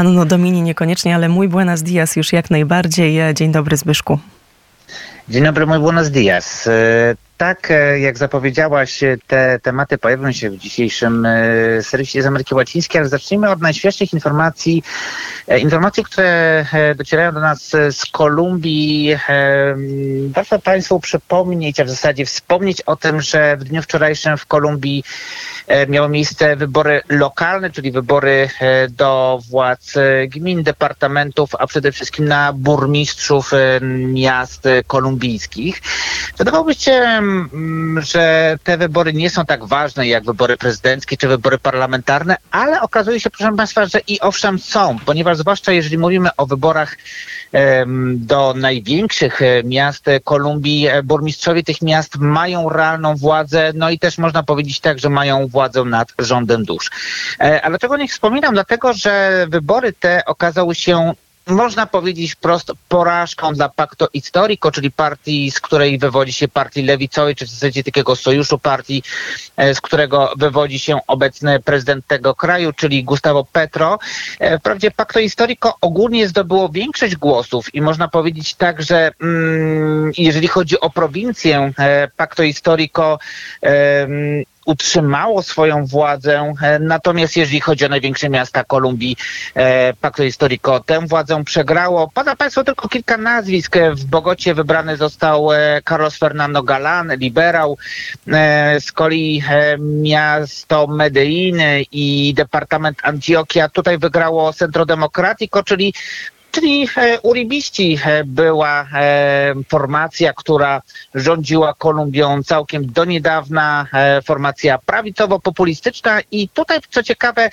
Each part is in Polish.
Anno Domini niekoniecznie, ale mój buenos dias już jak najbardziej. Dzień dobry Zbyszku. Dzień dobry, mój buenos dias. E, tak, e, jak zapowiedziałaś, e, te tematy pojawią się w dzisiejszym serwisie z Ameryki Łacińskiej, ale zacznijmy od najświeższych informacji. Informacji, które docierają do nas z Kolumbii. Warto Państwu przypomnieć, a w zasadzie wspomnieć o tym, że w dniu wczorajszym w Kolumbii miały miejsce wybory lokalne, czyli wybory do władz gmin, departamentów, a przede wszystkim na burmistrzów miast kolumbijskich. Wydawałoby się, mm, że te wybory nie są tak ważne jak wybory prezydenckie czy wybory parlamentarne, ale okazuje się, proszę Państwa, że i owszem są, ponieważ zwłaszcza jeżeli mówimy o wyborach do największych e, miast Kolumbii, e, burmistrzowie tych miast mają realną władzę, no i też można powiedzieć tak, że mają władzę nad rządem dusz. E, a dlaczego nie wspominam? Dlatego, że wybory te okazały się można powiedzieć prosto porażką dla Pacto Historico, czyli partii, z której wywodzi się partii lewicowej, czy w zasadzie takiego sojuszu partii, e, z którego wywodzi się obecny prezydent tego kraju, czyli Gustavo Petro. E, wprawdzie Pacto Historico ogólnie zdobyło większość głosów i można powiedzieć tak, że mm, jeżeli chodzi o prowincję, Pacto Historico utrzymało swoją władzę, e, natomiast jeżeli chodzi o największe miasta Kolumbii, e, Pacto Historico tę władzę przegrało. Pada Państwo tylko kilka nazwisk. W Bogocie wybrany został e, Carlos Fernando Galán, liberał. Z kolei miasto Medellin i departament Antioquia tutaj wygrało Centro Democratico, czyli Czyli e, Uribiści e, była e, formacja, która rządziła Kolumbią całkiem do niedawna, formacja prawicowo-populistyczna i tutaj, co ciekawe,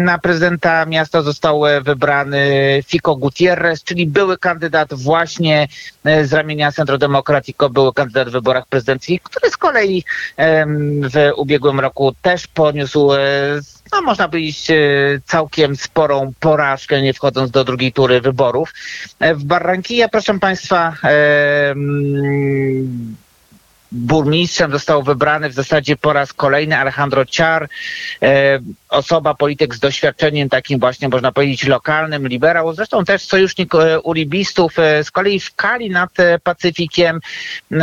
na prezydenta miasta został wybrany Fico Gutierrez, czyli były kandydat właśnie z ramienia Centro Democratico, były kandydat w wyborach prezydenckich, który z kolei w ubiegłym roku też poniósł no można powiedzieć, e, całkiem sporą porażkę, nie wchodząc do drugiej tury wyborów. E, w Barranquilla, proszę Państwa, e, burmistrzem został wybrany w zasadzie po raz kolejny Alejandro Ciar, osoba, polityk z doświadczeniem takim właśnie, można powiedzieć, lokalnym, liberał, zresztą też sojusznik e, uribistów. E, z kolei w Kali nad e, Pacyfikiem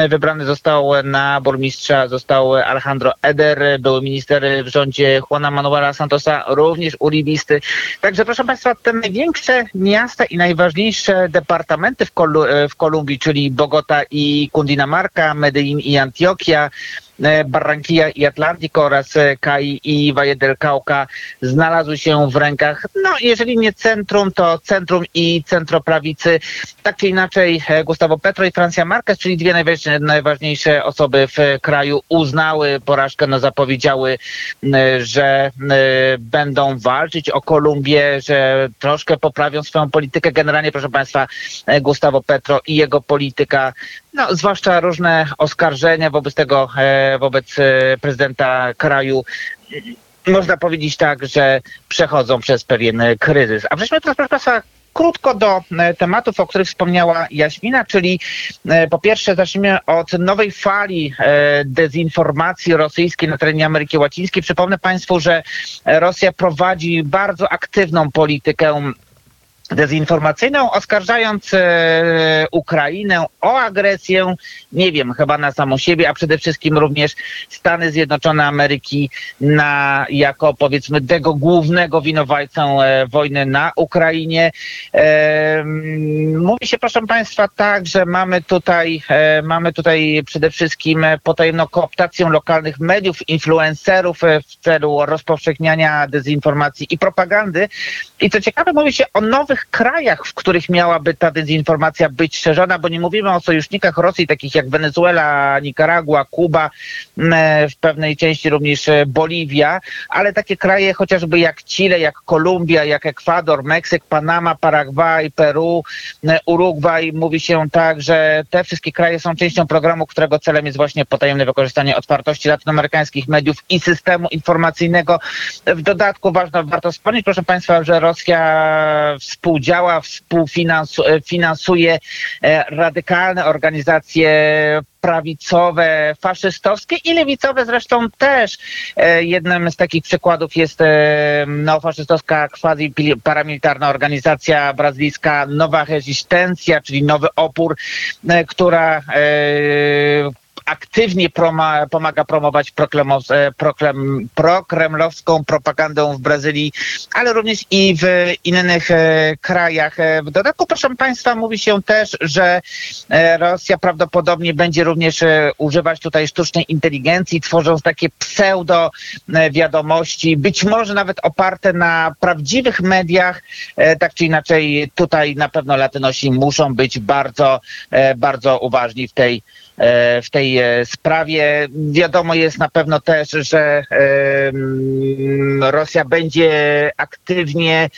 wybrany został na burmistrza, został Alejandro Eder, był minister w rządzie Juana Manuela Santosa, również uribisty. Także proszę Państwa, te największe miasta i najważniejsze departamenty w, Kol w Kolumbii, czyli Bogota i Cundinamarca, Medellin i Antioquia, Barranquilla i Atlantico oraz e, Kai i Valle del Cauca znalazły się w rękach, no jeżeli nie centrum, to centrum i centroprawicy. Tak czy inaczej e, Gustavo Petro i Francia Marquez, czyli dwie najważniejsze osoby w kraju uznały porażkę, no zapowiedziały, że będą walczyć o Kolumbię, że troszkę poprawią swoją politykę. Generalnie, proszę Państwa, Gustavo Petro i jego polityka, no zwłaszcza różne oskarżenia wobec tego wobec e, prezydenta kraju można powiedzieć tak, że przechodzą przez pewien kryzys. A przejdźmy teraz, proszę Państwa, krótko do e, tematów, o których wspomniała Jaśmina, czyli e, po pierwsze zacznijmy od nowej fali dezinformacji rosyjskiej na terenie Ameryki Łacińskiej. Przypomnę Państwu, że Rosja prowadzi bardzo aktywną politykę dezinformacyjną, oskarżając e, Ukrainę o agresję, nie wiem, chyba na samą siebie, a przede wszystkim również Stany Zjednoczone Ameryki na, jako powiedzmy tego głównego winowajcę e, wojny na Ukrainie. Mówi się, proszę Państwa, tak, że mamy tutaj, e, mamy tutaj przede wszystkim potajemną kooptację lokalnych mediów, influencerów w celu rozpowszechniania dezinformacji i propagandy. I co ciekawe, mówi się o nowych krajach, w których miałaby ta dezinformacja być szerzona, bo nie mówimy o sojusznikach Rosji, takich jak Wenezuela, Nikaragua, Kuba, e, w pewnej części również e, Boliwia, ale takie kraje chociażby jak Chile, jak Kolumbia, jak Ekwador, Meksyk, Panama, Paragwaj, Peru, e, Urugwaj. Mówi się tak, że te wszystkie kraje są częścią programu, którego celem jest właśnie potajemne wykorzystanie otwartości latynoamerykańskich mediów i systemu informacyjnego. W dodatku ważne, warto wspomnieć, proszę Państwa, że Rosja współpracuje współdziała, współfinansuje radykalne organizacje prawicowe, faszystowskie i lewicowe zresztą też. Jednym z takich przykładów jest neofaszystowska quasi paramilitarna organizacja brazylijska Nowa Resistencja, czyli Nowy Opór, która aktywnie proma, pomaga promować e, proklem, prokremlowską propagandę w Brazylii, ale również i w innych e, krajach. E, w dodatku, proszę Państwa, mówi się też, że Rosja prawdopodobnie będzie również używać tutaj sztucznej inteligencji, tworząc takie pseudo wiadomości, być może nawet oparte na prawdziwych mediach, tak czy inaczej tutaj na pewno Latynosi muszą być bardzo, bardzo uważni w tej w tej e, sprawie. Wiadomo jest na pewno też, że Rosja będzie aktywnie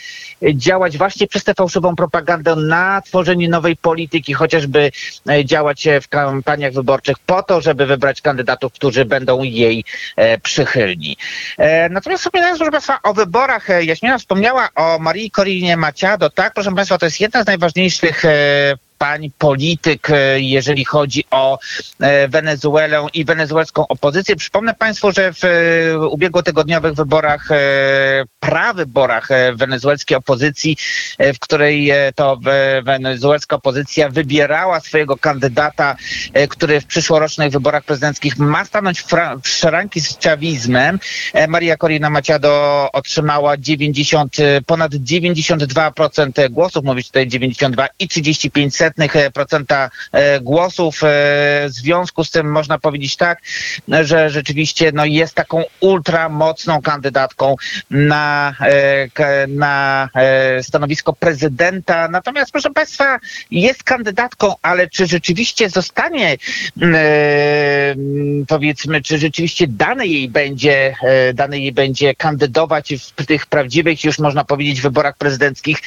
działać właśnie przez tę fałszywą propagandę na tworzenie nowej polityki, chociażby e, działać w kampaniach wyborczych po to, żeby wybrać kandydatów, którzy będą jej przychylni. Natomiast wspominając, proszę Państwa, o wyborach, Jaśmina wspomniała o Marii Korinie Maciado, tak, proszę Państwa, to jest jedna z najważniejszych pań polityk, e, jeżeli chodzi o e, Wenezuelę i wenezuelską opozycję. Przypomnę Państwu, że w e, ubiegłotygodniowych wyborach, prawyborach wenezuelskiej opozycji, w której to wenezuelska opozycja wybierała swojego kandydata, który w przyszłorocznych wyborach prezydenckich ma stanąć w szranki z czawizmem. Maria Corina Maciado otrzymała 90, ponad 92% głosów, mówić tutaj 92 i 35 centów 0,1% e, e, głosów. E, w związku z tym można powiedzieć tak, że rzeczywiście no, jest taką ultra mocną kandydatką na, na stanowisko prezydenta. Natomiast proszę Państwa, jest kandydatką, ale czy rzeczywiście zostanie, powiedzmy, czy rzeczywiście dane jej będzie, dane jej będzie kandydować w tych prawdziwych, już można powiedzieć, wyborach prezydenckich,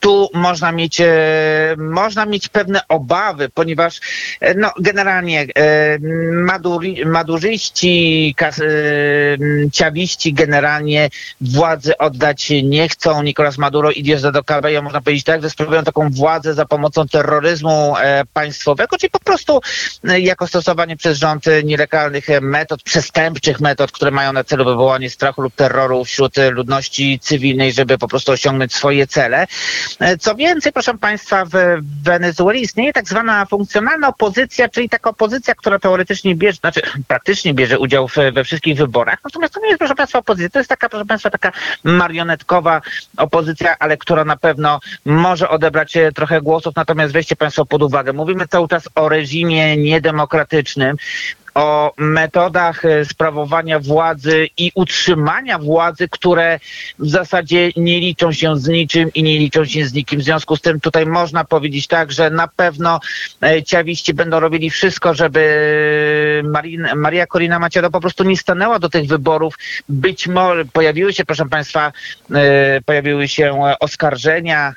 tu można mieć, można mieć pewne obawy, ponieważ e, no, generalnie e, maduri, madurzyści, kas, e, ciawiści generalnie władzy oddać nie chcą. Nicolas Maduro i Dios do Cabello, można powiedzieć tak, że sprawują taką władzę za pomocą terroryzmu państwowego, czyli po prostu jako stosowanie przez rząd nielegalnych metod, przestępczych metod, które mają na celu wywołanie strachu lub terroru wśród ludności cywilnej, żeby po prostu osiągnąć swoje cele. Co więcej, proszę Państwa, w Wenezueli Wenezueli istnieje tak zwana funkcjonalna opozycja, czyli taka opozycja, która teoretycznie bierze, znaczy praktycznie bierze udział w, we wszystkich wyborach. Natomiast to nie jest, proszę Państwa, opozycja. To jest taka, proszę Państwa, taka marionetkowa opozycja, ale która na pewno może odebrać e, trochę głosów. Natomiast weźcie Państwo pod uwagę, mówimy cały czas o reżimie niedemokratycznym, o metodach e, sprawowania władzy i utrzymania władzy, które w zasadzie nie liczą się z niczym i nie liczą się z nikim. W związku z tym tutaj można powiedzieć tak, że na pewno e, ciawiści będą robili wszystko, żeby Marin, Maria Corina Machado po prostu nie stanęła do tych wyborów. Być może pojawiły się, proszę Państwa, e, pojawiły się oskarżenia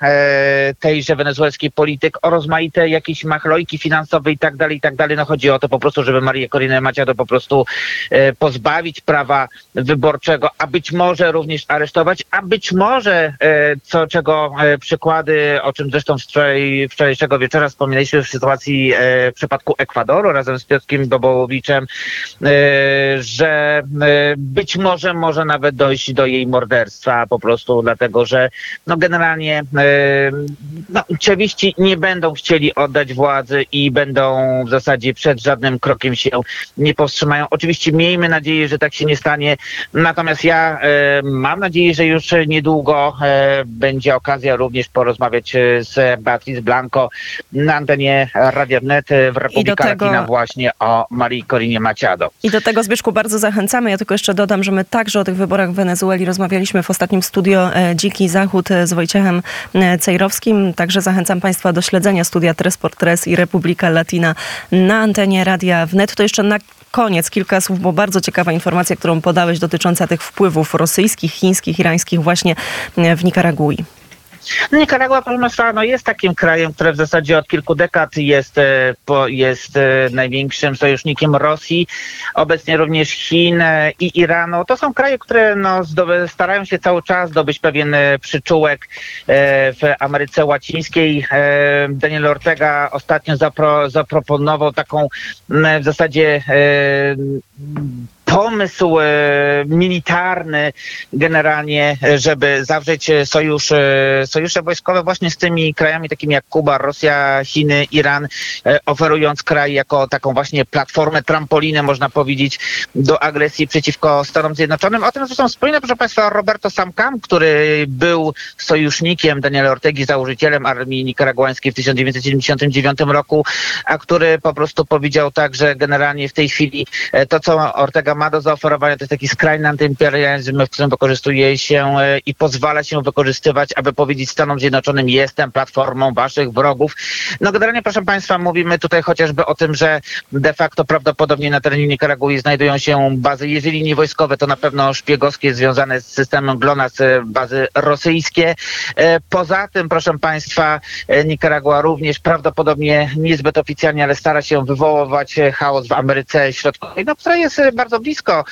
tejże wenezuelskiej polityk o rozmaite jakieś machlojki finansowe i tak dalej, i tak dalej. No chodzi o to po prostu, żeby Maria Corina Maciado po prostu e, pozbawić prawa wyborczego, a być może również aresztować, a być może, e, co czego e, przykłady, o czym zresztą wczoraj, wczorajszego wieczora wspominaliśmy w sytuacji w przypadku Ekwadoru razem z Piotrkiem Dobołowiczem, że być może może nawet dojść do jej morderstwa po prostu dlatego, że no generalnie no, oczywiście nie będą chcieli oddać władzy i będą w zasadzie przed żadnym krokiem się nie powstrzymają. Oczywiście miejmy nadzieję, że tak się nie stanie. Natomiast ja e, mam nadzieję, że już niedługo e, będzie okazja również porozmawiać e, z Beatriz Blanco na antenie Radia Wnet w Republika tego... Latina właśnie o Marii Corinie Maciado. I do tego Zbyszku bardzo zachęcamy. Ja tylko jeszcze dodam, że my także o tych wyborach w Wenezueli rozmawialiśmy w ostatnim studio Dziki Zachód z Wojciechem Cejrowskim. Także zachęcam Państwa do śledzenia studia Tres por Tres i Republika Latina na antenie Radia Wnet. To jeszcze na koniec kilka słów, bo bardzo ciekawa informacja, którą podałeś dotycząca tych wpływów rosyjskich, chińskich, irańskich właśnie w Nikaragui. No Nikaragua, proszę no jest takim krajem, który w zasadzie od kilku dekad jest, e, jest e, największym sojusznikiem Rosji, obecnie również Chin e, i Iranu. To są kraje, które no, starają się cały czas zdobyć pewien przyczółek w Ameryce Łacińskiej. Daniel Ortega ostatnio zapro, zaproponował taką w zasadzie pomysł e, militarny generalnie, żeby zawrzeć e, sojusz, e, sojusze wojskowe właśnie z tymi krajami takimi jak Kuba, Rosja, Chiny, Iran, oferując kraj jako taką właśnie platformę, trampolinę można powiedzieć do agresji przeciwko Stanom Zjednoczonym. O tym zresztą wspomina proszę Państwa Roberto Samkam, który był sojusznikiem Daniela Ortegi, założycielem armii nikaraguańskiej w 1979 roku, a który po prostu powiedział tak, że generalnie w tej chwili to, co Ortega ma do zaoferowania, to jest taki skrajny antyimperializm, w którym wykorzystuje się e, i pozwala się wykorzystywać, aby powiedzieć Stanom Zjednoczonym, jestem platformą waszych wrogów. No generalnie, proszę Państwa, mówimy tutaj chociażby o tym, że de facto prawdopodobnie na terenie Nikaragui znajdują się bazy, jeżeli nie wojskowe, to na pewno szpiegowskie związane z systemem GLONASS, e, bazy rosyjskie. E, Poza tym, proszę Państwa, Nikaragua również prawdopodobnie niezbyt oficjalnie, ale stara się wywoływać chaos w Ameryce Środkowej, no, która jest bardzo blisko,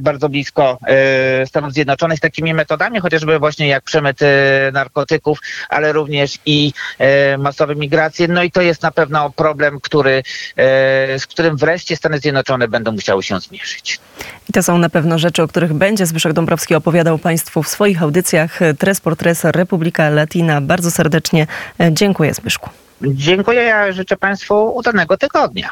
bardzo blisko e, Stanów Zjednoczonych takimi metodami, chociażby właśnie jak przemyt e, narkotyków, ale również i e, masowe migracje. No i to jest na pewno problem, który, z którym wreszcie Stany Zjednoczone będą musiały się zmierzyć. I to są na pewno rzeczy, o których będzie Zbyszek Dąbrowski opowiadał Państwu w swoich audycjach. Tres por Tres, Republika Latina. Bardzo serdecznie dziękuję Zbyszku. Dziękuję, ja życzę Państwu udanego tygodnia.